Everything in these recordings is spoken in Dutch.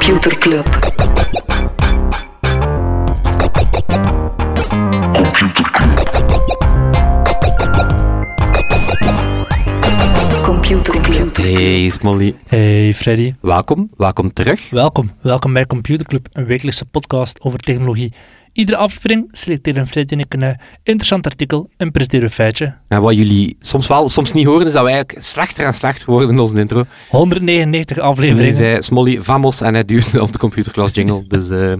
Computer Club. Computer Club. Hey Smolly, Hey Freddy, welkom, welkom terug. welkom. Welkom bij Computer Club, een wekelijkse podcast over technologie. Iedere aflevering selecteren Freddy en ik een eh, interessant artikel en presenteren een feitje. En wat jullie soms wel, soms niet horen, is dat wij eigenlijk slechter en slechter worden in onze intro. 199 Hij afleveringen. zei Smolly, vamos, en hij duwde op de computerklas jingle. Dus eh,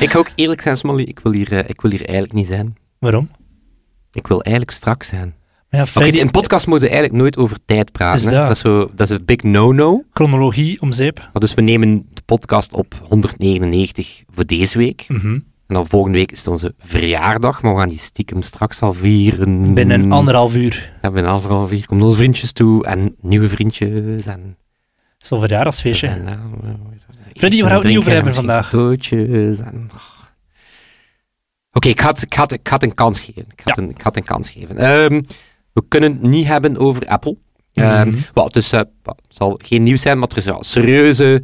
ik ga ook eerlijk zijn, Smolly, ik wil, hier, eh, ik wil hier eigenlijk niet zijn. Waarom? Ik wil eigenlijk strak zijn. Ja, Freddy, in podcast moeten we eigenlijk nooit over tijd praten. Is dat? Dat, is zo, dat is een big no-no. chronologie om zeep. Maar Dus we nemen de podcast op 199 voor deze week. Mhm. En dan volgende week is het onze verjaardag, maar we gaan die stiekem straks al vieren. Binnen anderhalf uur. Ja, binnen anderhalf uur komen onze vriendjes toe en nieuwe vriendjes en... Zo'n verjaardagsfeestje. ja, Freddy, waar gaan we het niet over hebben vandaag? Cadeautjes en... Oké, ik, ga het- ik, ga ik het een kans geven. Ik ga, het, een, ik het een kans geven. Ehm, we kunnen het niet hebben over Apple. Mhm. wel, het, wel, zal geen nieuws zijn, maar er is een serieuze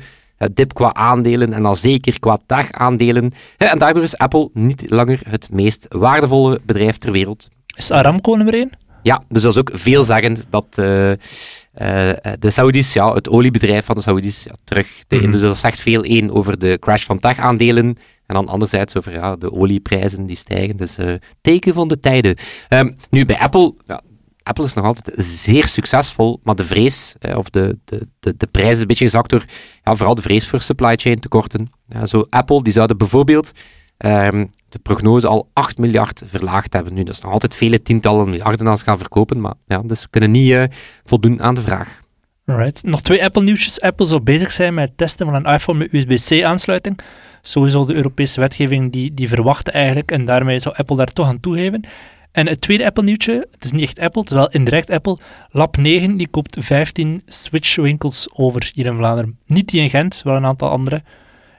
dip qua aandelen en dan zeker qua dagaandelen. Eh, en daardoor is Apple niet langer het meest waardevolle bedrijf ter wereld. Is Aramco nummer 1? Ja, dus dat is ook veelzeggend dat eh, eh, de Saudis, ja, het oliebedrijf van de Saudis, ja, terug. De, Mhm. Dus dat zegt veel één over de crash van tech-aandelen. En dan anderzijds over ja, de olieprijzen die stijgen. Dus eh, teken van de tijden. Ehm, nu, bij Apple, ja, Apple is nog altijd zeer succesvol, maar de vrees, of de, de, de, de prijs is een beetje gezakt door ja, vooral de vrees voor supply chain tekorten. Ja, zo Apple, die zouden bijvoorbeeld ehm, de prognose al 8 miljard verlaagd hebben. Nu, dat is nog altijd vele tientallen miljarden als gaan verkopen, maar ja, dus ze kunnen niet eh, voldoen aan de vraag. Alright. Nog twee Apple-nieuwtjes. Apple zou bezig zijn met het testen van een iPhone met USB-C-aansluiting. Sowieso de Europese wetgeving die, die verwachten eigenlijk, en daarmee zou Apple daar toch aan toegeven. En het tweede Apple-nieuwtje, het is niet echt Apple, wel indirect Apple. Lab 9 die koopt 15 Switch-winkels over hier in Vlaanderen. Niet die in Gent, wel een aantal andere.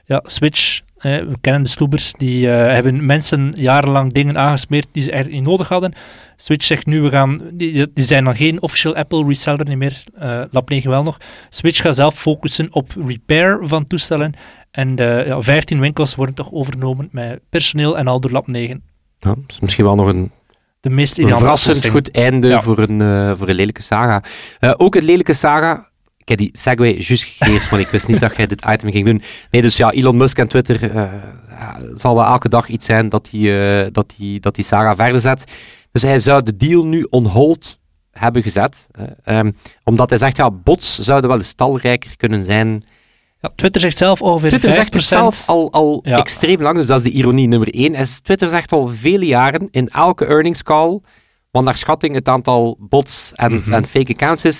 Ja, Switch, eh, we kennen de sloebers, die eh, hebben mensen jarenlang dingen aangesmeerd die ze eigenlijk niet nodig hadden. Switch zegt nu, we gaan, die, zijn dan geen official Apple reseller niet meer, eh Lab 9 wel nog. Switch gaat zelf focussen op repair van toestellen. En de, ja, 15 winkels worden toch overgenomen met personeel en al door Lab 9. Ja, dat is misschien wel nog een De meest Een ideale verrassend goed einde Ja. voor, een, eh, voor een lelijke saga. Eh, ook een lelijke saga. Ik heb die segue juist gegeven, maar ik wist niet dat jij dit item ging doen. Nee, dus ja, Elon Musk en Twitter eh, zal wel elke dag iets zijn dat die, dat, die, dat die saga verder zet. Dus hij zou de deal nu on hold hebben gezet. eh, ehm, omdat hij zegt, ja, bots zouden wel eens talrijker kunnen zijn. Ja, Twitter zegt zelf ongeveer Twitter zegt het 5%. zelf al, al Ja. extreem lang, dus dat is de ironie nummer één. Is Twitter zegt al vele jaren in elke earnings call, want naar schatting het aantal bots en, Mhm. en fake accounts is.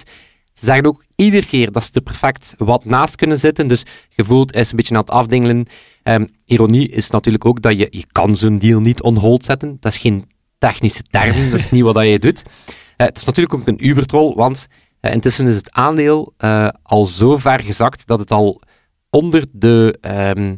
Ze zeggen ook iedere keer dat ze er perfect wat naast kunnen zitten. Dus gevoeld is een beetje aan het afdingelen. Ehm, ironie is natuurlijk ook dat je, je kan zo'n deal niet on hold zetten. Dat is geen technische term, dat is niet wat je doet. Eh, het is natuurlijk ook een Uber-troll, want eh, intussen is het aandeel eh, al zo ver gezakt dat het al onder de, ehm,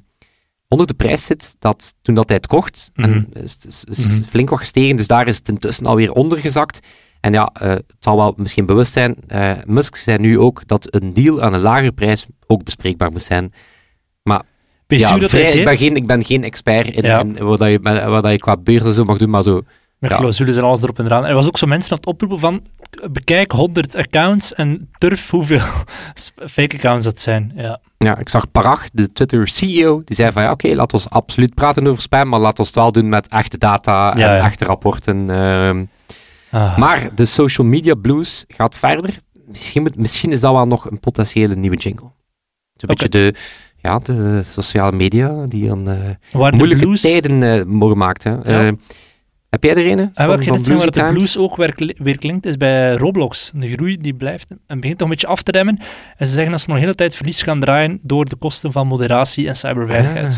onder de prijs zit dat toen dat hij het kocht. Mhm. En is, is, is Mhm. flink wat gestegen, dus daar is het intussen alweer onder gezakt. En ja, eh, het zal wel misschien bewust zijn, eh, Musk zei nu ook dat een deal aan een lagere prijs ook bespreekbaar moet zijn. Je ja, vrij- ik, ben geen, ik ben geen expert in, Ja. in wat, je, wat dat je qua beurzen zo mag doen, maar zo. Met Ja. clausules en alles erop en eraan. Er was ook zo mensen aan het oproepen van bekijk 100 accounts en turf hoeveel fake accounts dat zijn. Ja. Ja, ik zag Parag, de Twitter-CEO, die zei van ja, oké, laat ons absoluut praten over spam, maar laat ons het wel doen met echte data en Ja, ja. echte rapporten. ehm. Ah. Maar de social media blues gaat verder. Misschien, misschien is dat wel nog een potentiële nieuwe jingle. Zo'n beetje de, ja, de sociale media die aan eh, waar de moeilijke blues, tijden eh mogen maakt. Hè. Eh, heb jij er een? en net zeggen, waar de blues ook weer, weer klinkt, is bij Roblox. De groei die blijft en begint toch een beetje af te remmen. En ze zeggen dat ze nog een hele tijd verlies gaan draaien door de kosten van moderatie en cyberveiligheid.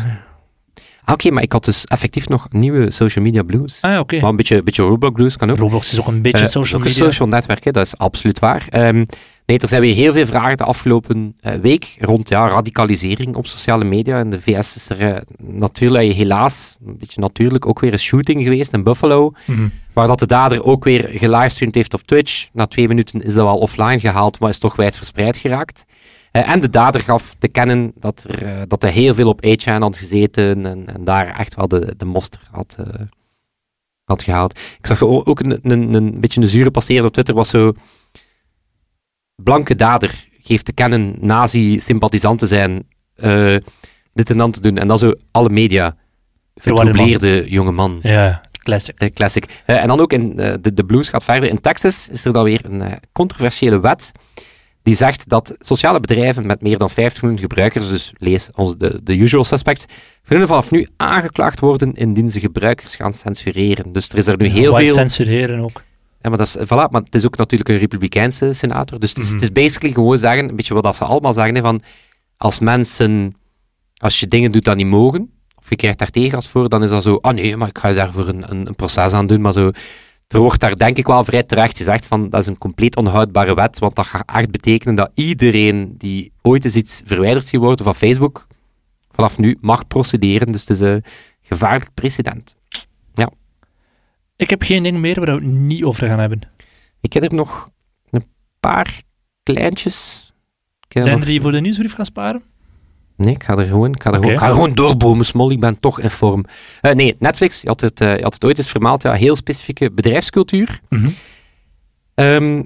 Ah, Oké, maar ik had dus effectief nog nieuwe social media blues. Ah ja, oké. Maar een beetje, beetje Roblox blues kan ook. Roblox is ook een beetje Eh, social ook een media. social netwerk, hè, dat is absoluut waar. Ehm, nee, er zijn weer heel veel vragen de afgelopen eh, week rond ja, radicalisering op sociale media. In de VS is er eh, natuurlijk, helaas, een beetje natuurlijk, ook weer een shooting geweest in Buffalo. Mhm. Waar dat de dader ook weer gelivestreamd heeft op Twitch. Na twee minuten is dat wel offline gehaald, maar is toch wijd verspreid geraakt. Eh, en de dader gaf te kennen dat, er, eh, dat hij heel veel op A-Chan had gezeten en, en daar echt wel de, de moster had, eh, had gehaald. Ik zag ook een, een, een beetje een zure passeren op Twitter, was zo... Blanke dader geeft te kennen nazi-sympathisant te zijn, eh, dit en dan te doen. En dan zo alle media. Vertroubleerde jonge man. Ja, classic. Eh, classic. Eh, en dan ook in de, de blues gaat verder. In Texas is er dan weer een controversiële wet die zegt dat sociale bedrijven met meer dan 50 miljoen gebruikers, dus lees onze, de, de usual suspects, kunnen vanaf nu aangeklaagd worden indien ze gebruikers gaan censureren. Dus er is er nu heel is veel... censureren ook. Ja, maar, dat is, voilà, maar het is ook natuurlijk een republikeinse senator. Dus het is, Mhm. het is basically gewoon zeggen, een beetje wat ze allemaal zeggen, hè, van als mensen, als je dingen doet dat niet mogen, of je krijgt daar tegengas voor, dan is dat zo, ah nee, maar ik ga daarvoor een, een, een proces aan doen. Maar zo, er wordt daar denk ik wel vrij terecht gezegd van, dat is een compleet onhoudbare wet, want dat gaat echt betekenen dat iedereen die ooit eens iets verwijderd ziet worden van Facebook, vanaf nu mag procederen. Dus het is een gevaarlijk precedent. Ik heb geen ding meer waar we het niet over gaan hebben. Ik heb er nog een paar kleintjes. Zijn nog- er die voor de nieuwsbrief gaan sparen? Nee, ik ga er gewoon, ik ga er gewoon, ga gewoon doorbomen, Smol. Ik ben toch in vorm. Eh, nee, Netflix, je had, het, eh, je had het ooit eens vermeld, ja, heel specifieke bedrijfscultuur. Mhm. Ehm,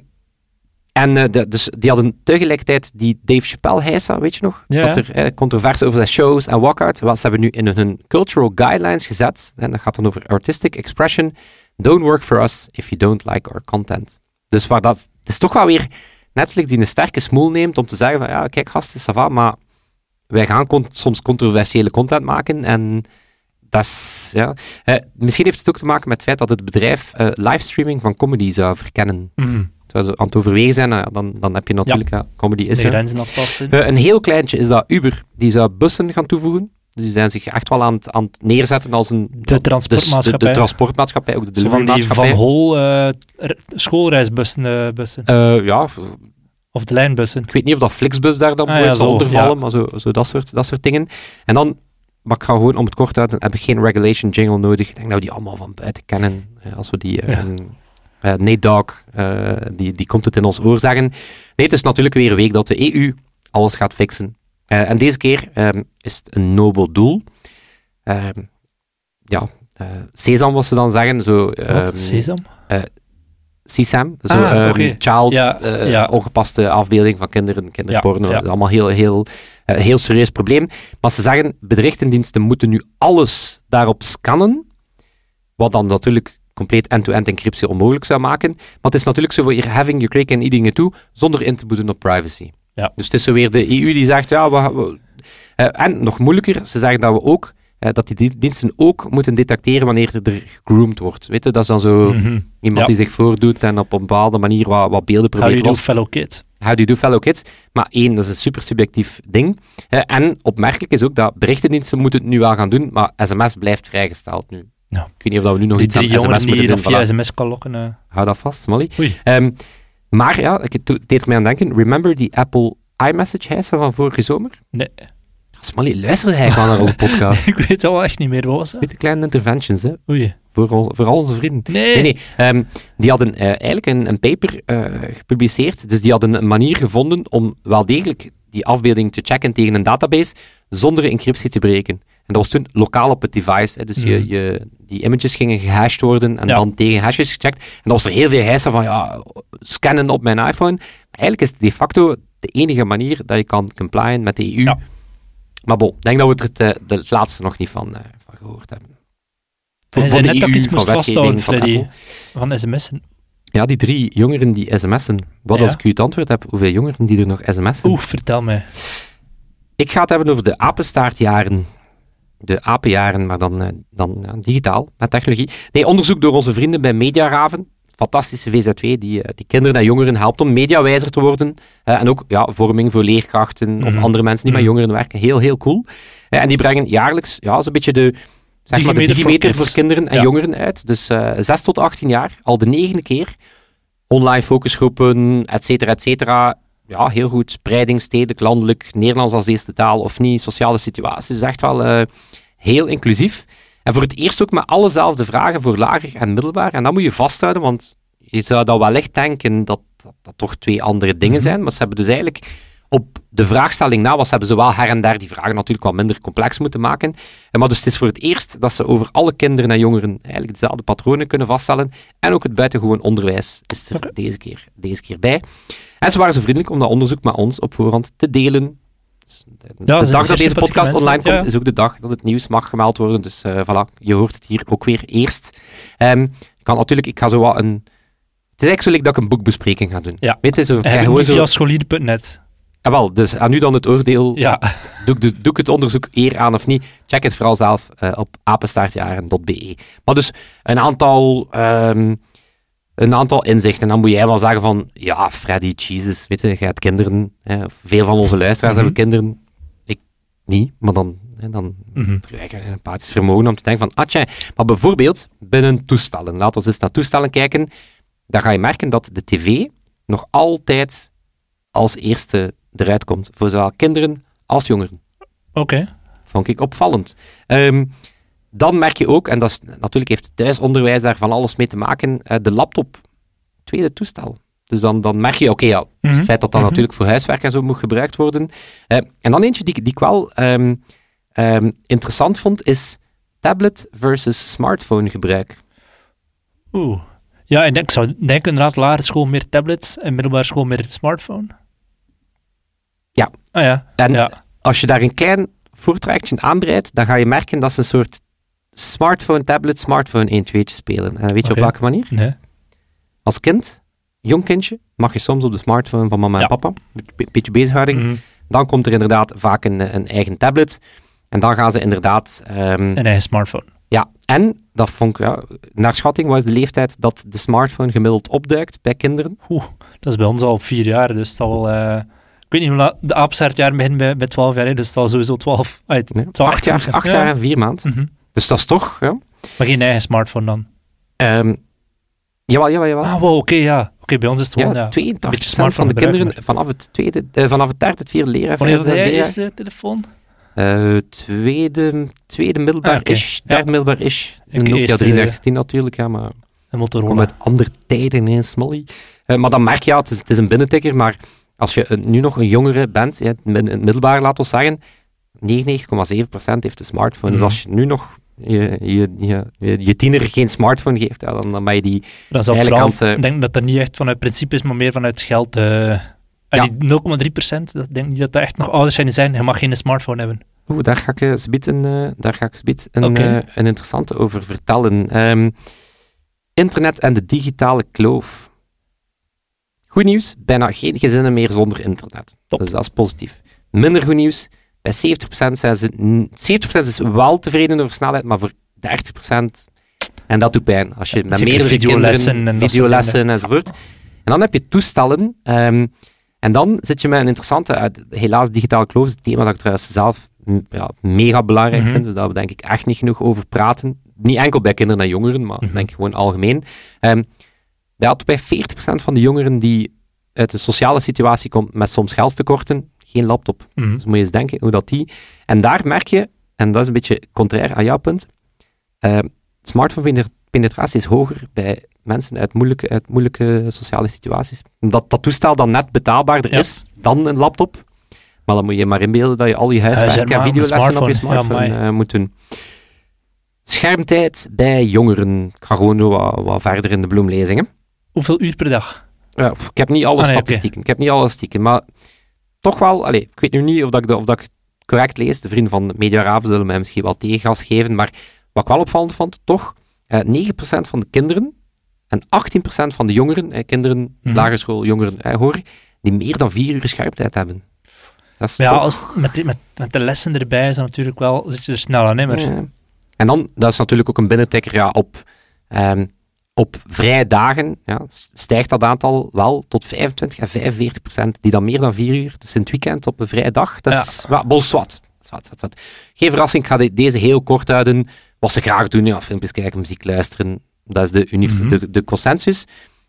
en eh, de- dus die hadden tegelijkertijd die Dave Chappelle heisa, weet je nog? Ja, Dat er controverse over de shows en walkouts. Wat ze hebben nu in hun cultural guidelines gezet. En dat gaat dan over artistic expression. Don't work for us if you don't like our content. Dus waar dat, het is toch wel weer Netflix die een sterke smoel neemt om te zeggen van ja, kijk gasten, ça va, maar wij gaan con- soms controversiële content maken en dat is, ja. Eh, misschien heeft het ook te maken met het feit dat het bedrijf eh, livestreaming van comedy zou verkennen. Mhm. Zou ze aan het overwegen zijn, nou ja, dan, dan heb je natuurlijk, ja, comedy is er. aftasten. Eh, een heel kleintje is dat Uber, die zou bussen gaan toevoegen. Dus die zijn zich echt wel aan het, aan het neerzetten als een... De transportmaatschappij. De, de transportmaatschappij, ook de Zo van die. Van Hol eh, schoolreisbussen. eh, bussen. Eh, ja, Of de lijnbussen. ik weet niet of dat Flixbus daar dan Ah, ja, zal zo, onder vallen, ja. maar zo, zo dat, soort, dat soort dingen. En dan, maar ik ga gewoon om het kort houden, heb ik geen regulation jingle nodig. Ik denk dat we die allemaal van buiten kennen. Als we die... Ja. Dogg, eh, die, die komt het in ons oor zeggen. Nee, het is natuurlijk weer een week dat de EU alles gaat fixen. Eh, en deze keer ehm, is het een nobel doel. Ehm, ja, eh Sesam, wat ze dan zeggen. Zo, Wat? ehm, Sesam? CSAM, zo, Ah, child, Ja, eh, ja. ongepaste afbeelding van kinderen, kinderporno. Ja, allemaal heel, heel, eh, heel serieus probleem. Maar ze zeggen, bedrichtendiensten moeten nu alles daarop scannen, wat dan natuurlijk compleet end-to-end encryptie onmogelijk zou maken. Maar het is natuurlijk zo, you're having your cake and eating it too, zonder in te boeten op privacy. Ja. Dus het is zo weer de EU die zegt, ja, we, we- en nog moeilijker, ze zeggen dat we ook, dat die di- diensten ook moeten detecteren wanneer er gegroomd wordt. Weet je, dat is dan zo... Mhm. Iemand Ja. die zich voordoet en op een bepaalde manier wat, wat beelden How probeert you do, los. fellow kid. How do you do, fellow kids? Maar één, dat is een super subjectief ding. En opmerkelijk is ook dat berichtendiensten moeten het nu wel gaan doen, maar sms blijft vrijgesteld nu. Ja. Ik weet niet of dat we nu nog Die iets aan sms die moeten dat doen. via Voilà. sms kan lokken. eh. Hou dat vast, Molly. Oei. Maar ja, ik, deed er mij aan denken. Remember die Apple iMessage hijsen van vorige zomer? Nee. Smally, luisterde hij gewoon naar onze podcast? ik weet het al echt niet meer. Wat was dat? Kleine interventions, hè? Oei. Voor, al- voor al onze vrienden. Nee. Nee, nee. ehm, die hadden eh, eigenlijk een, een paper eh, gepubliceerd. Dus die hadden een manier gevonden om wel degelijk die afbeelding te checken tegen een database zonder encryptie te breken. En dat was toen lokaal op het device. Hè. Dus je, Mhm. je, die images gingen gehashed worden en Ja. dan tegen hashes gecheckt. En dan was er heel veel hijsen van ja, scannen op mijn iPhone. Maar eigenlijk is het de facto de enige manier dat je kan complyen met de EU. Ja. Maar bon, ik denk dat we er het, eh, de- het laatste nog niet van, eh, van gehoord hebben. Hij Van zei de net dat ik EU, iets van moest vasthouden, van Freddy. Van sms'en. Ja, die drie jongeren die sms'en. Wat Ja. als ik u het antwoord heb, hoeveel jongeren die er nog sms'en? Oeh, vertel mij. Ik ga het hebben over de apenstaartjaren. De apenjaren, maar dan, eh, dan digitaal, met technologie. Nee, onderzoek door onze vrienden bij Mediaraven. Fantastische VZW, die, eh, die kinderen en jongeren helpt om mediawijzer te worden. Eh, en ook ja, vorming voor leerkrachten of Mhm. andere mensen die met Mhm. jongeren werken. Heel, heel cool. En die brengen jaarlijks ja, zo'n beetje de, zeg maar, de Digimeter voor kinderen en Ja. jongeren uit. Dus eh 6 tot 18 jaar, al de negende keer. Online focusgroepen, et cetera, et cetera. Ja, heel goed. Spreiding, stedelijk, landelijk, Nederlands als eerste taal of niet, sociale situaties. Dus echt wel eh, heel inclusief. En voor het eerst ook met allezelfde vragen voor lager en middelbaar. En dat moet je vasthouden, want je zou dat wellicht denken dat dat, dat toch twee andere dingen Mhm. zijn. Maar ze hebben dus eigenlijk op de vraagstelling na was, hebben ze wel her en daar die vragen natuurlijk wat minder complex moeten maken. En maar dus het is voor het eerst dat ze over alle kinderen en jongeren eigenlijk dezelfde patronen kunnen vaststellen. En ook het buitengewoon onderwijs is er deze, keer, deze keer bij. En ze waren zo vriendelijk om dat onderzoek met ons op voorhand te delen. Dus de Ja, de ze- dag dat deze podcast online komt, ja. is ook de dag dat het nieuws mag gemeld worden. Dus eh voilà, je hoort het hier ook weer eerst. Ehm, ik kan natuurlijk, ik ga zo wat een... Het is eigenlijk zo dat ik een boekbespreking ga doen. Ja. Weet je, zo, ik via. Ah, wel, dus aan u dan het oordeel. Ja, Doe, ik de- doe ik het onderzoek eer aan of niet? Check het vooral zelf eh, op apenstaartjaren.be. Maar dus een aantal, ehm, een aantal inzichten. En dan moet jij wel zeggen van, ja, Freddy, Jesus, weet je, jij hebt kinderen. Hè, veel van onze luisteraars Mhm. hebben kinderen. Ik niet, maar dan, hè, dan krijg je een empathisch vermogen om te denken van, atje. Maar bijvoorbeeld binnen toestellen. Laten we eens naar toestellen kijken. Dan ga je merken dat de tv nog altijd als eerste eruit komt. Voor zowel kinderen als jongeren. oké. Vond ik opvallend. Ehm, dan merk je ook, en dat is, natuurlijk heeft thuisonderwijs daar van alles mee te maken, eh, de laptop. Tweede toestel. Dus dan, dan merk je, oké, ja, Mhm. het feit dat dat Mhm. natuurlijk voor huiswerk en zo moet gebruikt worden. Eh, en dan eentje die, ik- die ik wel ehm, ehm, interessant vond, is tablet versus smartphone gebruik. Oeh. Ja, en ik zou denken inderdaad, lagere school meer tablet en middelbare school meer smartphone. Ja. Ah ja. En ja. als je daar een klein voortrajectje aanbreidt, dan ga je merken dat ze een soort smartphone, tablet, smartphone 1 2 spelen. En weet je op welke manier? Nee. Als kind, jong kindje, mag je soms op de smartphone van mama Ja. en papa. Een beetje bezighouding. Mhm. Dan komt er inderdaad vaak een, een eigen tablet. En dan gaan ze inderdaad... ehm, Een eigen smartphone. ja, en dat vond ik, ja, naar schatting was de leeftijd dat de smartphone gemiddeld opduikt bij kinderen. Oeh, dat is bij ons al vier jaar, dus het zal... eh, ik weet niet hoe laat... De apenstaartjaar begint bij, bij 12 jaar, dus het zal sowieso 12... ah, het, Nee, het zal acht echt jaar, zijn. acht Ja. jaar en vier maanden. Mhm. Dus dat is toch... Ja. Maar geen eigen smartphone dan. Ehm, jawel, jawel, jawel. Ah, wow, oké, ja. Oké, bij ons is het gewoon, ja, ja. 82% beetje van de kinderen vanaf het, tweede, eh, vanaf het derde, het vierde leerjaar, Wanneer had jij leerjaar, eerste telefoon? Eh, tweede, tweede middelbaar Ah, is, Ja. derde middelbaar is. Ik Een Nokia eerste- 3310 natuurlijk, ja, maar Een kom Motorola. uit andere tijden in Smolly. Eh, maar dan merk je, ja, het is, het is een binnentikker, maar als je nu nog een jongere bent, in het middelbaar, laat ons zeggen, 99,7% heeft een smartphone. Mhm. Dus als je nu nog je, je, je, je, tiener geen smartphone geeft, ja, dan, dan ben je die... Vooral, aan het, eh, ik denk dat dat niet echt vanuit principe is, maar meer vanuit geld. eh en Ja. die 0,3 procent, dat denk niet dat dat echt nog ouders zijn die zijn. Je mag geen smartphone hebben. Oeh, daar ga ik eh, zometeen een, eh, daar ga ik een, eh, een interessante over vertellen. Ehm, internet en de digitale kloof. Goed nieuws, bijna geen gezinnen meer zonder internet. Top. Dus dat is positief. Minder goed nieuws, bij 70% zijn ze... n- 70% is wel tevreden over snelheid, maar voor 30%... En dat doet pijn. Als je met meerdere videolessen kinderen, en dat videolessen enzovoort. En dan heb je toestellen. ehm, en dan zit je met een interessante, helaas digitale kloof, is een thema dat ik trouwens zelf ja, mega belangrijk Mhm. vind. Dus daar we denk ik echt niet genoeg over praten. Niet enkel bij kinderen en jongeren, maar Mhm. denk ik gewoon algemeen. Ehm ja, bij 40% van de jongeren die uit een sociale situatie komt met soms geldtekorten, geen laptop. Mhm. Dus moet je eens denken hoe dat die... En daar merk je, en dat is een beetje contrair aan jouw punt, eh, smartphone-penetratie is hoger bij mensen uit moeilijke, uit moeilijke sociale situaties. Dat dat toestel dan net betaalbaarder Ja. is dan een laptop. Maar dan moet je maar inbeelden dat je al je huiswerk en videolessen op je smartphone. Ja, smartphone eh, moet doen. Schermtijd bij jongeren. Ik ga gewoon zo wat, wat verder in de bloem lezen. hè. Hoeveel uur per dag? Ik heb niet alle Ah, nee, statistieken. Ik heb niet alle statistieken, maar toch wel, allez, ik weet nu niet of, dat ik, de- of dat ik correct lees. De vrienden van Media Raven zullen mij misschien wel tegengas geven, maar wat ik wel opvallend vond, toch, eh 9% van de kinderen en 18% van de jongeren, eh, kinderen, Mhm. lagere school, jongeren, eh, hoor, die meer dan vier uur schermtijd hebben. Dat is ja, toch- als, met, die- met, met de lessen erbij is dat natuurlijk wel, zit je er snel aan, Ja. En dan, dat is natuurlijk ook een binnentikker, ja, op, ehm, op vrije dagen ja, stijgt dat aantal wel tot 25 à 45 procent, die dan meer dan vier uur, dus in het weekend op een vrije dag, dat is ja, bol zwart. Zwart, zwart, zwart. Geen verrassing, ik ga de- deze heel kort houden. Wat ze graag doen, ja, filmpjes kijken, muziek luisteren, dat is de, unif- Mhm. de, de consensus.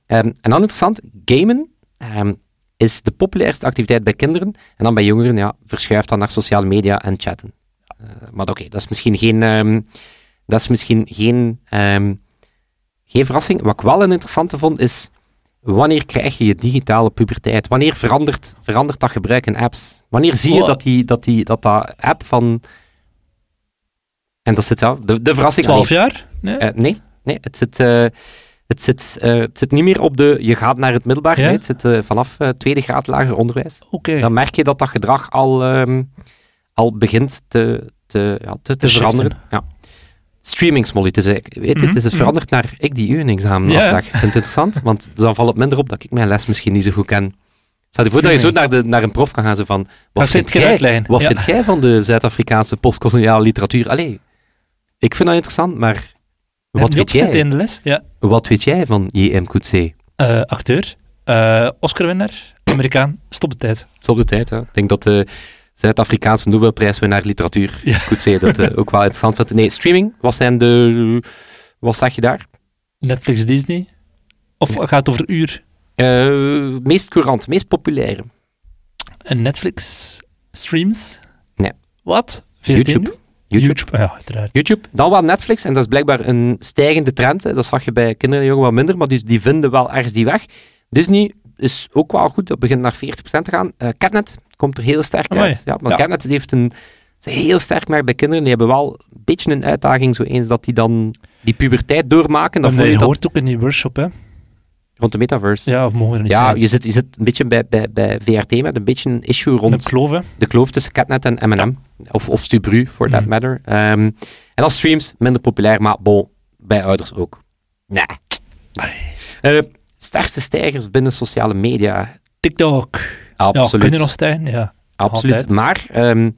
Ehm, en dan interessant, gamen ehm, is de populairste activiteit bij kinderen, en dan bij jongeren, ja, verschuift dan naar sociale media en chatten. Eh, maar oké, dat is misschien geen, ehm, dat is misschien geen, geen verrassing. Wat ik wel een interessante vond, is wanneer krijg je je digitale puberteit? Wanneer verandert, verandert dat gebruik in apps? Wanneer zie je dat, die, dat, die, dat dat app van... En dat zit, ja, de, de verrassing... 12 jaar? Nee? Eh, nee, nee, het zit, eh, het, zit, eh, het zit niet meer op de... Je gaat naar het middelbaar, Ja? nee, het zit vanaf tweede graad lager onderwijs. Dan merk je dat dat gedrag al, ehm, al begint te, te, ja, te, te Te veranderen. Ja. Streaming, Smolly. Het is, eigenlijk- weet je, Mhm, het is het mhm. veranderd naar ik die u een examen Ja. afleg. Ik vind het interessant, want dan valt het minder op dat ik mijn les misschien niet zo goed ken. Stel je voor dat je zo naar, de, naar een prof kan gaan, zo van, wat vind jij, wat Ja. vind jij van de Zuid-Afrikaanse postkoloniale literatuur? Allee, ik vind dat interessant, maar wat weet jij? in de les? Ja. Wat weet jij van J.M. Coetzee? Eh, acteur. Eh Oscarwinnaar. Amerikaan. Stop de tijd. Het is op de tijd. Hè. Ik denk dat de Zuid-Afrikaanse Nobelprijswinnaar literatuur, Ja. Coetzee, dat eh, ook wel interessant vindt. Nee, streaming, wat zijn de... Wat zag je daar? Netflix, Disney. Of gaat het over uur? Eh, meest courant, meest populaire. En Netflix streams? Nee. Wat? 14? YouTube. YouTube. Ja, uiteraard. YouTube, dan wel Netflix, en dat is blijkbaar een stijgende trend. Hè. Dat zag je bij kinderen en jongen wat minder, maar die, die vinden wel ergens die weg. Disney is ook wel goed, dat begint naar 40% te gaan. Eh Catnet komt er heel sterk Amai. uit. Ja, maar Ja. Catnet heeft een, is heel sterk merk bij kinderen. Die hebben wel een beetje een uitdaging, zo eens dat die dan die puberteit doormaken. Dan je je dat hoort ook in die workshop, hè? rond de metaverse. Ja, of mogen niet Ja, je zit, je zit een beetje bij, bij, bij VRT met een beetje een issue rond De kloof, hè? de kloof tussen Catnet en M&M. Of, of Stubru, for that Mhm. matter. Ehm, en als streams, minder populair, maar bon, bij ouders ook. Nee. Eh, sterkste stijgers binnen sociale media. TikTok. Absoluut. kun je nog stijgen? Ja. Absoluut. altijd. Maar ehm,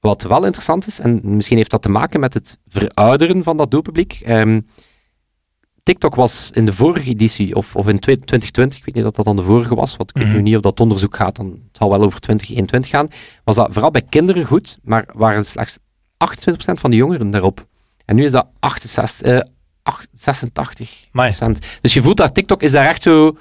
wat wel interessant is, en misschien heeft dat te maken met het verouderen van dat doelpubliek. ehm, TikTok was in de vorige editie, of, of in 2020, ik weet niet of dat dan de vorige was, want ik weet Mhm. nu niet of dat onderzoek gaat, dan het zal wel over 2021 gaan, was dat vooral bij kinderen goed, maar waren slechts 28% van de jongeren daarop. En nu is dat 68, eh, 8 86 Maar Dus je voelt dat TikTok is daar echt zo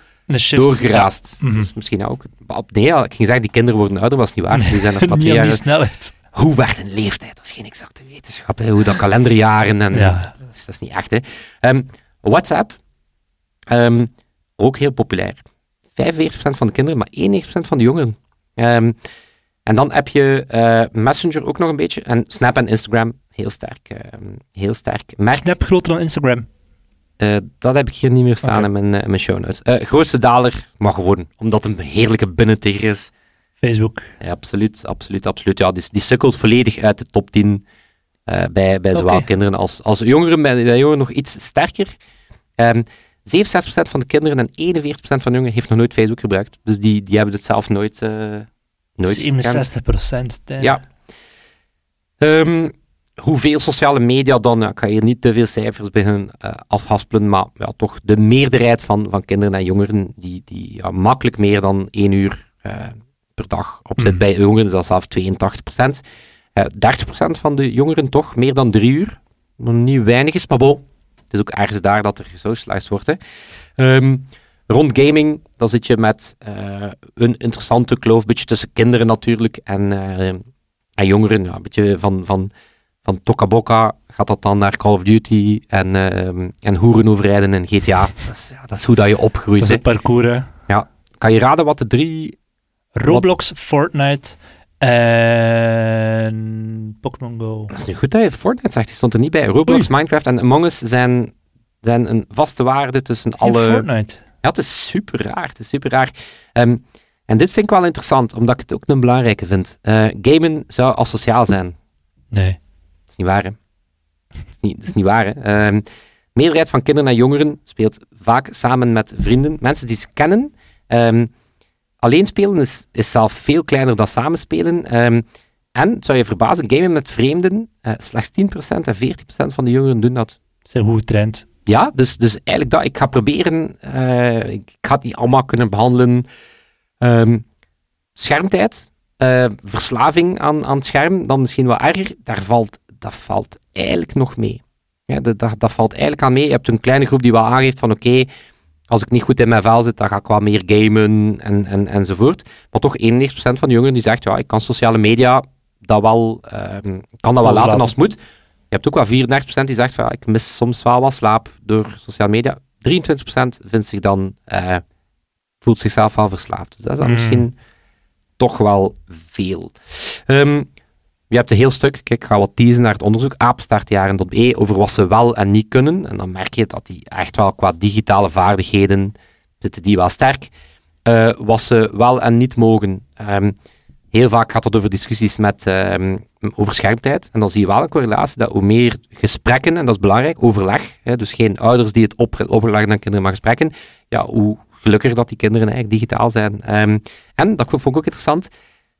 doorgeraast. Ja. Mhm. Dus misschien ook. Op, nee, ik ging zeggen, die kinderen worden ouder, was niet waar. Die zijn nog Niet die snelheid. Hoe werd een leeftijd? Dat is geen exacte wetenschap. Hè. Hoe dat kalenderjaren en... Ja. Dat, is, dat is niet echt, hè. Ehm, WhatsApp, ehm, ook heel populair. 45% van de kinderen, maar 91% van de jongeren. Ehm, en dan heb je eh, Messenger ook nog een beetje. En Snap en Instagram, heel sterk. ehm, heel sterk. Merk, Snap groter dan Instagram. eh, dat heb ik hier niet meer staan in mijn, eh, in mijn show notes. Eh, grootste daler, maar gewoon omdat het een heerlijke binnentiger is. Facebook. Ja, absoluut, absoluut, absoluut. Ja, die, die sukkelt volledig uit de top 10 eh, bij, bij zowel kinderen als, als jongeren. Bij, bij jongeren nog iets sterker. Ehm 67% van de kinderen en 41% van de jongeren heeft nog nooit Facebook gebruikt. Dus die, die hebben het zelf nooit, eh nooit gekend. 67 procent. Ja. Ehm, hoeveel sociale media dan? Ik ga hier niet te veel cijfers beginnen eh, afhaspelen, maar ja, toch de meerderheid van, van kinderen en jongeren die, die ja, makkelijk meer dan één uur eh, per dag op zit. Mhm. Bij jongeren is dat zelfs 82 procent. 30 procent van de jongeren toch meer dan drie uur. Wat niet weinig is, maar bon. Het is ook ergens daar dat er gesocialized wordt. Hè. Ehm, rond gaming, dan zit je met eh, een interessante kloof, een beetje tussen kinderen natuurlijk en, eh, en jongeren. Ja, een beetje van, van, van Toca Boca gaat dat dan naar Call of Duty en, ehm en hoeren overrijden en GTA. Dat is, ja, dat is hoe dat je opgroeit. Dat is het parcours, hè. Kan je raden wat de drie... Roblox, Fortnite en Pokémon Go. Dat is nu goed dat je Fortnite zegt, die stond er niet bij. Roblox, Minecraft en Among Us zijn, zijn een vaste waarde tussen In alle... Fortnite. Ja, het is super raar. Het is super raar. Ehm, en dit vind ik wel interessant, omdat ik het ook een belangrijke vind. Eh, gamen zou asociaal zijn. Nee. Dat is niet waar, hè? Dat is niet, dat is niet waar, hè? Ehm, meerderheid van kinderen en jongeren speelt vaak samen met vrienden, mensen die ze kennen. Ehm, alleen spelen is, is zelf veel kleiner dan samenspelen. Ehm, en, het zou je verbazen, gamen met vreemden, eh, slechts 10% en 14% van de jongeren doen dat. Dat is een goede trend. Ja, dus, dus eigenlijk dat. Ik ga proberen, eh, ik ga niet allemaal kunnen behandelen. Ehm, schermtijd, eh, verslaving aan, aan het scherm, dan misschien wel erger. Daar valt, dat valt eigenlijk nog mee. Ja, dat, dat, dat valt eigenlijk aan mee. Je hebt een kleine groep die wel aangeeft van oké, als ik niet goed in mijn vel zit, dan ga ik wel meer gamen en, en, enzovoort. Maar toch 91% van de jongeren die zegt, ja, ik kan sociale media dat wel, ehm, kan dat wel laten als het moet. Je hebt ook wel 34% die zegt van ik mis soms wel wat slaap door sociale media. 23% vindt zich dan eh, voelt zichzelf wel verslaafd. Dus dat is dan Mm. misschien toch wel veel. Ehm, je hebt een heel stuk, kijk, ik ga wat teasen naar het onderzoek, aapstaartjaren.be, over wat ze wel en niet kunnen. En dan merk je dat die echt wel qua digitale vaardigheden zitten die wel sterk. Eh, wat ze wel en niet mogen. Ehm, heel vaak gaat het over discussies met, ehm, over schermtijd. En dan zie je wel een correlatie dat hoe meer gesprekken, en dat is belangrijk, overleg, hè, dus geen ouders die het overleggen aan kinderen, maar gesprekken, ja, hoe gelukkiger dat die kinderen eigenlijk digitaal zijn. Ehm, en, dat vond ik ook interessant,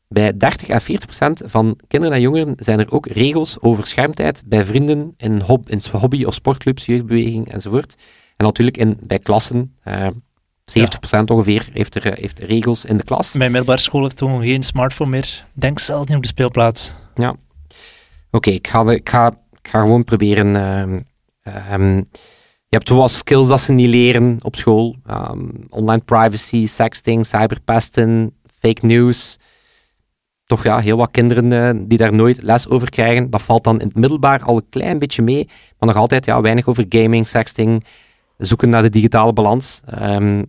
bij 30 à 40 procent van kinderen en jongeren zijn er ook regels over schermtijd bij vrienden in, in hobby- of sportclubs, jeugdbeweging enzovoort. En natuurlijk in, bij klassen, eh 70 procent ongeveer heeft er, eh, heeft regels in de klas. Mijn middelbare school heeft gewoon geen smartphone meer. Denk zelfs niet op de speelplaats. Oké, ik, ga, de- ik, ga, ik ga gewoon proberen. ehm, ehm, je hebt wel skills dat ze niet leren op school. Ehm, online privacy, sexting, cyberpesten, fake news. Toch ja, heel wat kinderen eh, die daar nooit les over krijgen. Dat valt dan in het middelbaar al een klein beetje mee. Maar nog altijd ja, weinig over gaming, sexting. Zoeken naar de digitale balans. Ehm,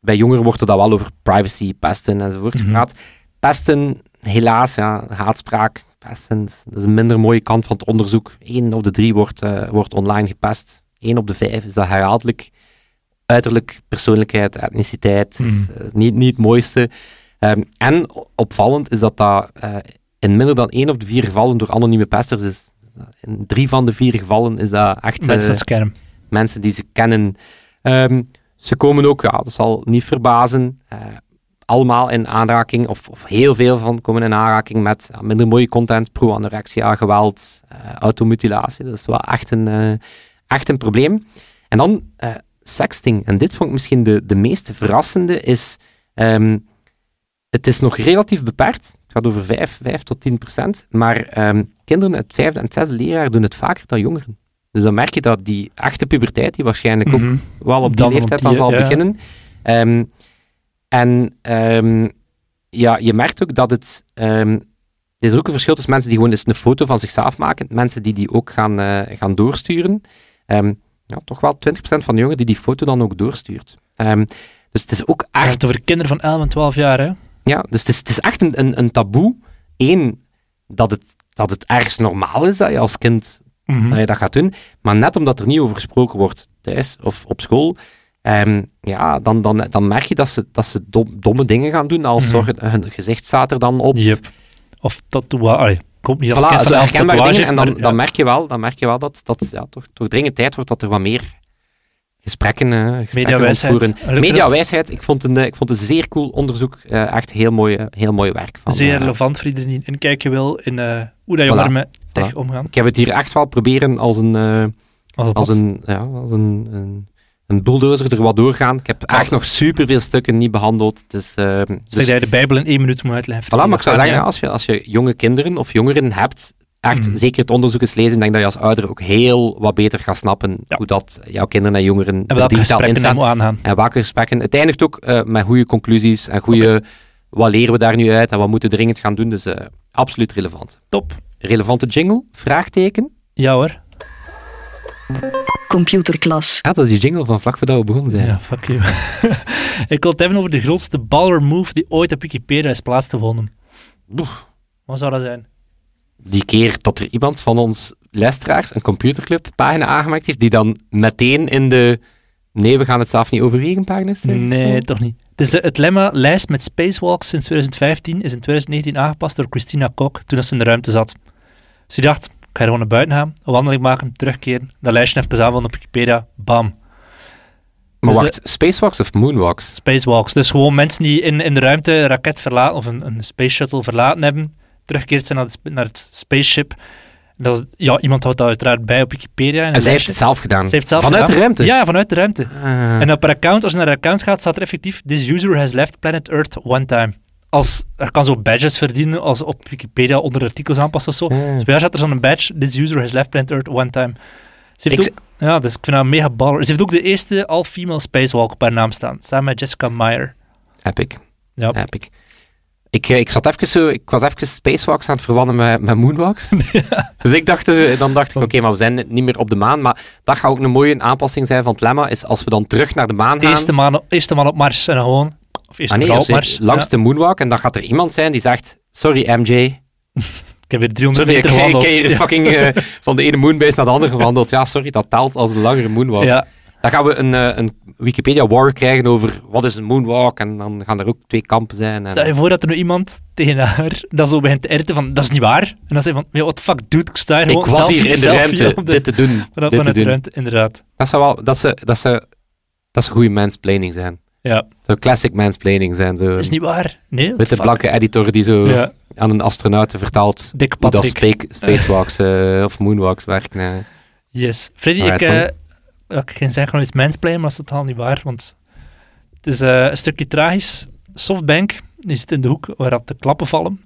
bij jongeren wordt er dan wel over privacy, pesten enzovoort Mhm. gepraat. Pesten, helaas, ja, haatspraak, pesten, dat is een minder mooie kant van het onderzoek. Eén op de drie wordt, eh, wordt online gepest. Één op de vijf is dat herhaaldelijk. Uiterlijk, persoonlijkheid, etniciteit, Mhm. eh, niet, niet het mooiste. Ehm, en opvallend is dat dat eh, in minder dan één op de vier gevallen door anonieme pesters is. In drie van de vier gevallen is dat echt Mensen scherm. Mensen die ze kennen. Ehm, ze komen ook, ja, dat zal niet verbazen, eh, allemaal in aanraking, of, of heel veel van komen in aanraking met minder mooie content, pro-anorexia, geweld, eh, automutilatie. Dat is wel echt een, eh, echt een probleem. En dan sexting. En dit vond ik misschien de, de meest verrassende, is... ehm, het is nog relatief beperkt. Het gaat over 5, 5 tot 10 procent. Maar ehm, kinderen uit vijfde en zesde leerjaar doen het vaker dan jongeren. Dus dan merk je dat die echte puberteit, die waarschijnlijk ook Mhm. wel op die Dan leeftijd dan zal ja. beginnen. Ehm, en ehm, ja, je merkt ook dat het... ehm, er is ook een verschil tussen mensen die gewoon eens een foto van zichzelf maken, mensen die die ook gaan, eh, gaan doorsturen. Ja, toch wel 20% van de jongeren die die foto dan ook doorstuurt. Dus het is ook echt... over kinderen van 11 en 12 jaar, hè? Ja, dus het is, het is echt een, een, een taboe. Eén, dat het, dat het ergens normaal is dat je als kind Mhm. dat je dat gaat doen. Maar net omdat er niet over gesproken wordt thuis of op school, ehm, ja, dan, dan, dan merk je dat ze, dat ze dom- domme dingen gaan doen. Als Mhm. zorgen, hun gezicht staat er dan op. Yep. Of tatoeage. Ik hoop niet dat Voilà, zo van 11 herkenbare dingen. En dan, maar dan, merk je wel, dan merk je wel dat, dat ja, toch, toch dringend tijd wordt dat er wat meer gesprekken, eh gesprekken Mediawijsheid. Mediawijsheid, ik vond, een, eh, ik vond een zeer cool onderzoek. eh, echt heel mooi, heel mooi werk. Van, Zeer relevant voor iedereen die een inkijkje wil in eh, hoe dat Voilà. met tech omgaan. ik heb het hier echt wel proberen als een... eh, Als als een, ja, als een, een, een bulldozer er wat doorgaan. Ik heb echt nog superveel stukken niet behandeld. Dus, Zeg dus je de Bijbel in één minuut moet uitleggen. voilà, maar ik zou zeggen, als je, als je jonge kinderen of jongeren hebt, echt Mhm. zeker het onderzoek eens lezen, denk dat je als ouder ook heel wat beter gaat snappen Ja. hoe dat jouw kinderen en jongeren En er welke digitaal gesprekken instaan. aangaan. En welke gesprekken. Het eindigt ook eh, met goede conclusies en goede... Wat leren we daar nu uit en wat moeten we dringend gaan doen? Dus absoluut relevant. Top. Relevante jingle? Vraagteken? Ja hoor. Computerklas. Ja, dat is die jingle van vlak voordat we begonnen zijn. Ja, fuck you. ik wil het hebben over de grootste baller move die ooit op Wikipedia is plaatsgevonden. Boef. Wat zou dat zijn? die keer dat er iemand van ons luisteraars een computerclub pagina aangemaakt heeft, die dan meteen in de nee, we gaan het zelf niet overwegen pagina staat? Nee, toch niet. Dus de, het lemma-lijst met spacewalks sinds 2015 is in 2019 aangepast door Christina Kok toen ze in de ruimte zat. Ze dacht, ik ga gewoon naar buiten gaan, een wandeling maken, terugkeren, dat lijstje even aanvullen op Wikipedia, bam. Maar Dus wacht, spacewalks of moonwalks? Spacewalks, dus gewoon mensen die in, in de ruimte een raket verlaten, of een, een space shuttle verlaten hebben, terugkeerd zijn naar, de naar het spaceship. Dat is- ja, iemand houdt dat uiteraard bij op Wikipedia. En een zij heeft het zelf gedaan. Heeft zelf Vanuit gedaan. de ruimte? Ja, vanuit de ruimte. Ah. En op haar account, als je naar haar account gaat, staat er effectief: This user has left planet Earth one time. Als, er kan zo badges verdienen als op Wikipedia onder artikels aanpassen of zo. Ah. Dus bij haar staat er zo'n badge: This user has left planet Earth one time. Ze heeft Ik ook, ja, dus ik vind haar mega baller. Ze heeft ook de eerste all-female spacewalk op haar naam staan, samen met Jessica Meyer. Epic. Ja. Epic. Ik, eh, ik, zat even zo, ik was even spacewalks aan het verwannen met, met moonwalks. Dus ik dacht, eh, dan dacht ik, oké, maar we zijn niet meer op de maan. Maar dat gaat ook een mooie aanpassing zijn van het lemma, is als we dan terug naar de maan gaan... Eerste man, eerste man op Mars en gewoon... Of eerste Ah, nee, als op je Mars. langs Ja. de moonwalk en dan gaat er iemand zijn die zegt, sorry MJ, Ik heb weer 300 sorry, ik meter gewandeld. Ja. fucking eh, van de ene moonbase naar de andere gewandeld. Ja, sorry, dat telt als een langere moonwalk. Ja, Dan gaan we een, eh, een Wikipedia war krijgen over wat is een moonwalk en dan gaan er ook twee kampen zijn. En, Stel je voor dat er nu iemand tegen haar dat zo begint te erten van, dat is niet waar. En dan zei van, ja, the fuck, dude, ik sta hier gewoon ik was hier in de ruimte de- dit te doen. Vanaf, dit te vanuit de ruimte, inderdaad. Dat zou wel, dat ze, dat ze, dat ze goede mansplaining zijn. Ja, Zo classic mansplaining zijn. Zo is niet waar. Nee, witte fuck. blanke editor die zo Ja, aan een astronaut vertaalt dik hoe dat spacewalks eh, of moonwalks werken. Yes. Freddy, Alright, ik. Ik ging zeggen gewoon iets mansplainen, maar dat is totaal niet waar, want het is eh, een stukje tragisch. Softbank die zit in de hoek waar dat de klappen vallen.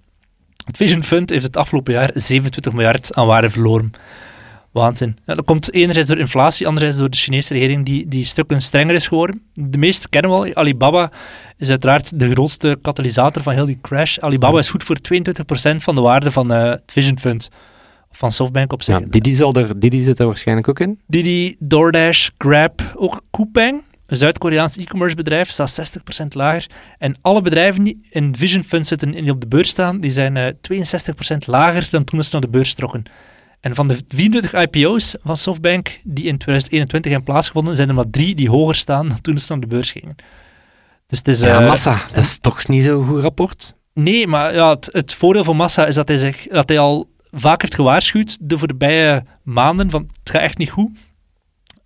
Het Vision Fund heeft het afgelopen jaar 27 miljard aan waarde verloren. Waanzin. Ja, dat komt enerzijds door inflatie, anderzijds door de Chinese regering die, die stukken strenger is geworden. De meeste kennen we al. Alibaba is uiteraard de grootste katalysator van heel die crash. Alibaba is goed voor 22% van de waarde van eh, het Vision Fund. Van Softbank op zich. Ja, Didi, zal er, Didi zit er waarschijnlijk ook in. Didi, DoorDash, Grab, ook Coupang, een Zuid-Koreaans e-commerce bedrijf, staat 60% lager. En alle bedrijven die in Vision Fund zitten en die op de beurs staan, die zijn eh 62% lager dan toen ze naar de beurs trokken. En van de 24 IPO's van Softbank die in 2021 hebben plaatsgevonden, zijn er maar drie die hoger staan dan toen ze naar de beurs gingen. Dus het is... Ja, eh, massa. Dat is toch niet zo'n goed rapport? Nee, maar ja, het, het voordeel van Massa is dat hij, zich, dat hij al vaak heeft gewaarschuwd de voorbije maanden van het gaat echt niet goed.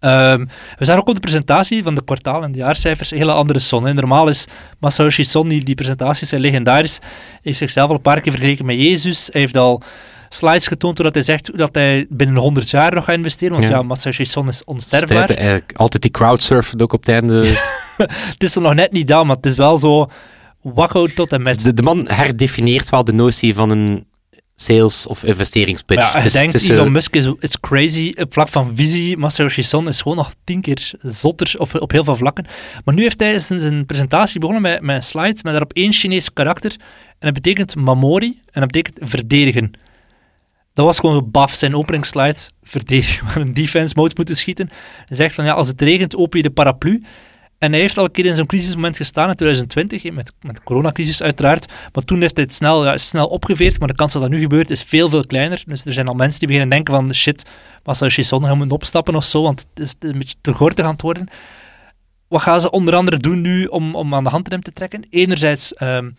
Ehm, we zagen ook op de presentatie van de kwartaal- en de jaarcijfers een hele andere Son. hè. Normaal is Masayoshi Son, die, die presentaties zijn legendarisch, hij heeft zichzelf al een paar keer vergeleken met Jezus. Hij heeft al slides getoond doordat hij zegt dat hij binnen 100 jaar nog gaat investeren, want Ja. ja, Masayoshi Son is onsterfbaar. tijd, eigenlijk altijd die crowdsurfen ook op het einde. Het is er nog net niet dan, maar het is wel zo wakko tot en met. de, de man herdefinieert wel de notie van een sales- of investeringspitch. Ja, is- denkt, Elon Musk is, is crazy. Op vlak van visie, Masayoshi Son is gewoon nog tien keer zotter op, op heel veel vlakken. Maar nu heeft hij zijn, presentatie begonnen met, met een slide met daarop één Chinees karakter. En dat betekent Mamori en dat betekent verdedigen. Dat was gewoon baf, zijn openingsslide. Verdedigen, we een defense mode moeten schieten. Hij zegt van, ja, als het regent, open je de paraplu. En hij heeft al een keer in zo'n crisismoment gestaan in 2020, hè, met, met de coronacrisis uiteraard. Maar toen heeft het snel, ja, snel opgeveerd, maar de kans dat dat nu gebeurt is veel, veel kleiner. Dus er zijn al mensen die beginnen denken van, shit, als je zon gaan moeten opstappen of zo, want het is, een beetje te gortig aan het worden. Wat gaan ze onder andere doen nu om, om aan de handrem te trekken? Enerzijds ehm,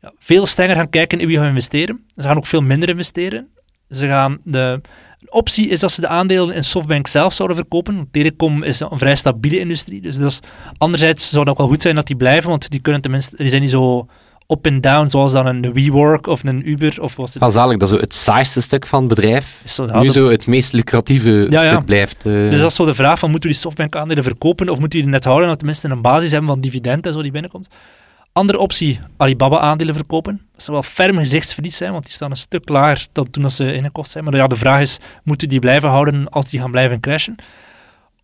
ja, veel strenger gaan kijken in wie gaan investeren. Ze gaan ook veel minder investeren. Ze gaan de, optie is dat ze de aandelen in Softbank zelf zouden verkopen. Telecom is een vrij stabiele industrie. Dus dat is, anderzijds zou het ook wel goed zijn dat die blijven, want die, kunnen tenminste, die zijn niet zo up en down zoals dan een WeWork of een Uber. Of was het zalig dat zo het saaiste stuk van het bedrijf zo, ja, nu dat- zo het meest lucratieve Ja, ja. stuk blijft. eh. Dus dat is zo de vraag van, moeten we die Softbank-aandelen verkopen of moeten we die net houden, dat tenminste een basis hebben van dividend en zo die binnenkomt. Andere optie, Alibaba-aandelen verkopen. Dat zou wel ferm gezichtsverlies zijn, want die staan een stuk lager dan toen ze ingekocht zijn. Maar ja, de vraag is, moeten we die blijven houden als die gaan blijven crashen?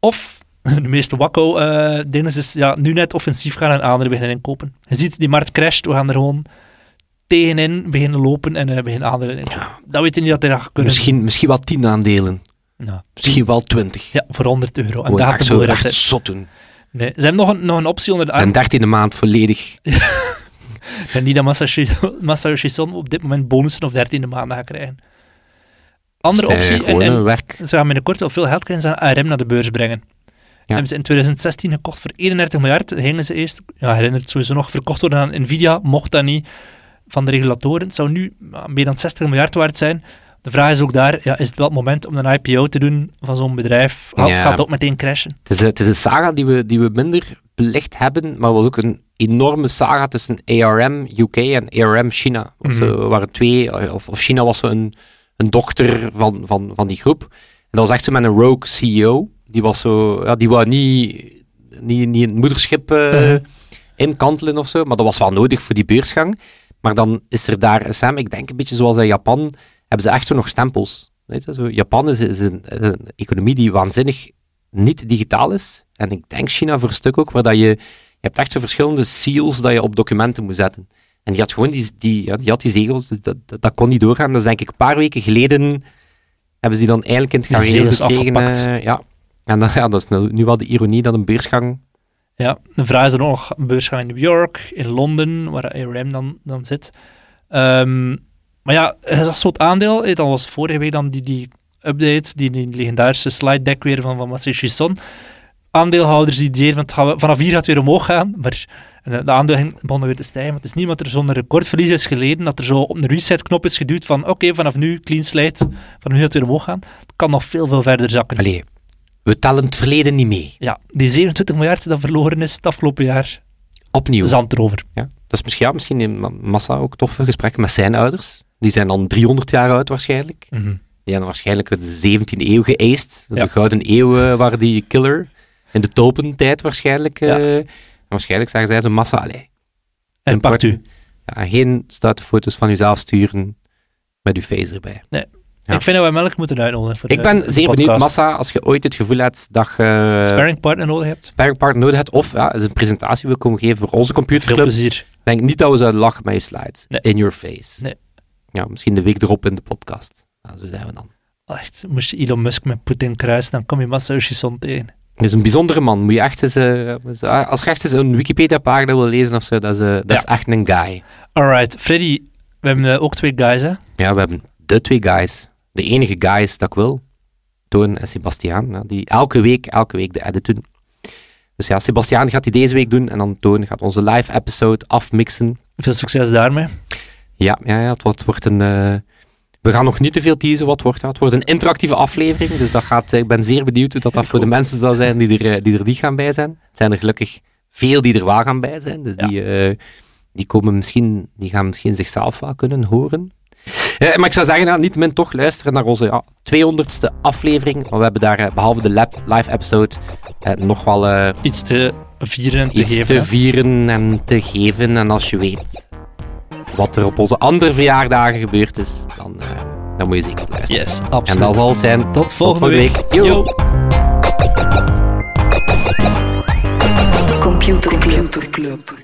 Of, de meeste wakko-dingen is, ja, nu net offensief gaan en aandelen beginnen inkopen. Je ziet, die markt crasht, we gaan er gewoon tegenin beginnen lopen en eh, beginnen aandelen inkopen. Dat weet je niet dat hij dat gaat kunnen misschien, misschien wel tien aandelen. Ja. Misschien wel twintig. Ja, voor 100 euro. En Gewoon daar gaat echt de zot doen. Nee, ze hebben nog een, nog een optie onder de arm. En dertiende maand volledig. En niet dat Masayoshi, op dit moment bonussen of dertiende maanden gaat krijgen. Andere optie, en, werk. ze gaan binnenkort wel veel geld krijgen, ze gaan ARM naar de beurs brengen. Hebben ze in 2016 gekocht voor 31 miljard. Gingen ze eerst, ja, herinnert het sowieso nog, verkocht worden aan Nvidia. Mocht dat niet van de regulatoren. Het zou nu ja, meer dan 60 miljard waard zijn. De vraag is ook daar, ja, is het wel het moment om een IPO te doen van zo'n bedrijf? Of Ja. gaat het ook meteen crashen? Het is, het is een saga die we, die we minder belicht hebben, maar het was ook een enorme saga tussen ARM UK en ARM China. Was, Mhm. eh, waren twee, eh, of, of China was zo een, een dochter van, van, van die groep. En dat was echt zo met een rogue CEO. Die was zo, ja, die wou niet, niet, niet het moederschip Mhm. inkantelen of zo, maar dat was wel nodig voor die beursgang. Maar dan is er daar, Sam, ik denk een beetje zoals in Japan, hebben ze echt zo nog stempels. Weet je, zo, Japan is, is een, een economie die waanzinnig niet digitaal is. En ik denk China voor een stuk ook, waar dat je, je hebt echt zo verschillende seals dat je op documenten moet zetten. En die had gewoon die, die, ja, die, had die zegels, dus dat, dat, dat kon niet doorgaan. Dus denk ik een paar weken geleden hebben ze die dan eigenlijk in het gareel gekregen. afgepakt. eh, ja. En dan, ja, dat is nu, nu wel de ironie dat een beursgang... Ja, de vraag is er ook nog een beursgang in New York, in Londen, waar ARM dan, dan zit. Ehm, maar ja, hij zag het aandeel, eh, dat was vorige week dan die, die update, die, die legendarische slide deck weer van, van Masayoshi Son. Aandeelhouders die zeiden van vanaf hier gaat het weer omhoog gaan, maar en de aandeel ging- begon weer te stijgen. Maar het is niet omdat er zo'n recordverlies is geleden, dat er zo op een reset-knop is geduwd van oké, vanaf nu clean slate, vanaf nu gaat het weer omhoog gaan. Het kan nog veel, veel verder zakken. Allee, we tellen het verleden niet mee. Ja, die 27 miljard dat verloren is het afgelopen jaar, Opnieuw. zand erover. Ja. Dat is misschien, ja, misschien in Ma- Massa ook toffe gesprekken met zijn ouders. Die zijn dan 300 jaar oud waarschijnlijk. Mhm. Die hebben waarschijnlijk de 17e eeuw geëist. Ja. De gouden eeuw waren die killer. In de topentijd waarschijnlijk. eh. Ja. Waarschijnlijk zeggen zij zo massa, allee, En pakt u. ja, geen stoute foto's van uzelf sturen met uw face erbij. Ja. Ik vind dat we Melk moeten uitnodigen. Voor Ik ben zeer benieuwd. Massa, als je ooit het gevoel hebt dat je Sparring partner nodig hebt. sparringpartner nodig hebt, of ja, een presentatie wil komen geven voor onze Veel computerclub, plezier. denk niet dat we zouden lachen met je slides. Nee. In your face. Nee. Ja, misschien de week erop in de podcast. Zo zijn we dan. Echt, moest je Elon Musk met Poetin kruisen, dan kom je Masayoshi Son tegen. Dat is een bijzondere man. Moet je echt eens, eh, als je echt eens een Wikipedia-pagina wil lezen of zo, dat is, eh, dat is echt een guy. Alright, Freddy, we hebben eh, ook twee guys, hè? Ja, we hebben de twee guys. De enige guys dat ik wil. Toon en Sebastiaan. ja, die elke week, elke week de edit doen. Dus ja, Sebastiaan gaat die deze week doen. En dan Toon gaat onze live episode afmixen. Veel succes daarmee. Ja, ja, ja het, wordt, wordt een... eh, we gaan nog niet te veel teasen wat wordt. hè. Het wordt een interactieve aflevering. Dus dat gaat, ik ben zeer benieuwd hoe dat, dat voor de mensen zal zijn die er, eh, die er niet gaan bij zijn. Het zijn er gelukkig veel die er wel gaan bij zijn. Dus Ja. die, eh, die, komen misschien, die gaan misschien zichzelf wel kunnen horen. Eh, maar ik zou zeggen, ja, niet min toch luisteren naar onze ja, 200ste aflevering. Want we hebben daar, eh, behalve de lab, live episode, eh, nog wel Iets te vieren en te iets geven. te vieren en te geven. En als je weet wat er op onze andere verjaardagen gebeurd is, dan, eh, dan moet je zeker luisteren. Yes, En absoluut. dat zal het zijn. Tot volgende week. Yo. Yo. Computer Club.